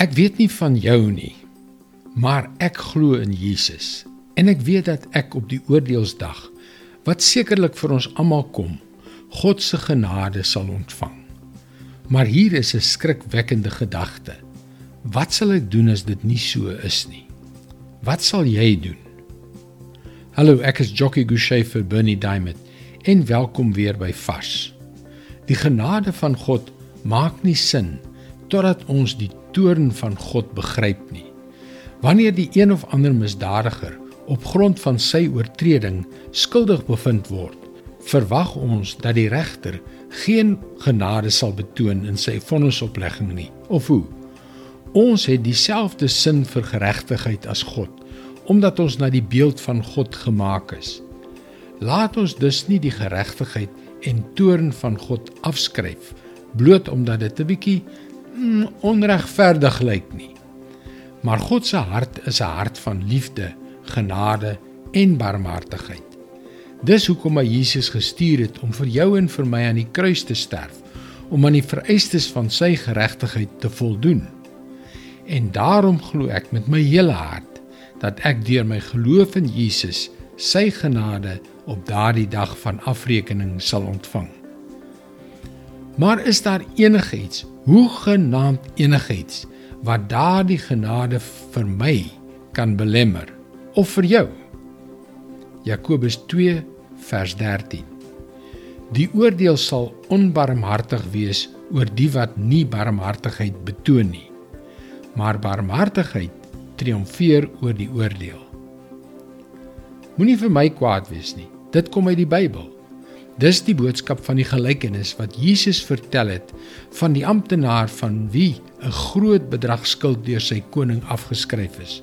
Ek weet nie van jou nie, maar ek glo in Jesus en ek weet dat ek op die oordeelsdag wat sekerlik vir ons almal kom, God se genade sal ontvang. Maar hier is 'n skrikwekkende gedagte. Wat sal ek doen as dit nie so is nie? Wat sal jy doen? Hallo, ek is Jockey Gouchee vir Bernie Diamond en welkom weer by Vars. Die genade van God maak nie sin totdat ons die toorn van God begryp nie. Wanneer die een of ander misdadiger op grond van sy oortreding skuldig bevind word, verwag ons dat die regter geen genade sal betoon in sy vonnisoplegging nie. Of hoe? Ons het dieselfde sin vir geregtigheid as God, omdat ons na die beeld van God gemaak is. Laat ons dus nie die geregtigheid en toorn van God afskryf bloot omdat dit 'n bietjie mm, onregverdig lyk nie. Maar God se hart is 'n hart van liefde, genade en barmhartigheid. Dis hoekom hy Jesus gestuur het om vir jou en vir my aan die kruis te sterf, om aan die vereistes van sy geregtigheid te voldoen. En daarom glo ek met my hele hart dat ek deur my geloof in Jesus sy genade op daardie dag van afrekening sal ontvang. Maar is daar enigiets, hoegenaamd enigiets, wat daardie genade vir my kan belemmer of vir jou? Jakobus 2 vers 13. Die oordeel sal onbarmhartig wees oor die wat nie barmhartigheid betoon nie. Maar barmhartigheid triomfeer oor die oordeel. Moenie vir my kwaad wees nie. Dit kom uit die Bybel. Dis die boodskap van die gelykenis wat Jesus vertel het van die amptenaar van wie 'n groot bedrag skuld deur sy koning afgeskryf is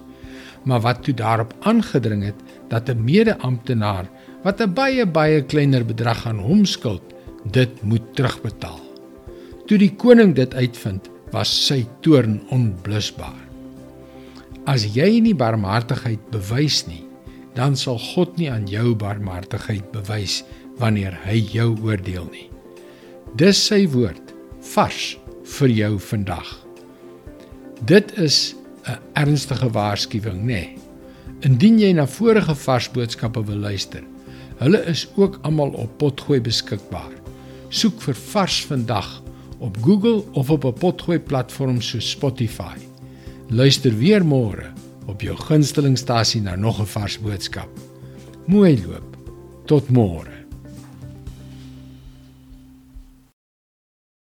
maar wat toe daarop aangedring het dat 'n mede-amptenaar wat 'n baie baie kleiner bedrag aan hom skuld, dit moet terugbetaal. Toe die koning dit uitvind, was sy toorn onblusbaar. As jy nie barmhartigheid bewys nie, dan sal God nie aan jou barmhartigheid bewys wanneer hy jou oordeel nie. Dis sy woord vars vir jou vandag. Dit is 'n ernstige waarskuwing, nê. Nee. Indien jy na vorige vars boodskappe wil luister, hulle is ook almal op Potgooi beskikbaar. Soek vir Vars vandag op Google of op 'n Potgooi platform so Spotify. Luister weer môre op jou gunstelingstasie na nog 'n vars boodskap. Mooi loop. Tot môre.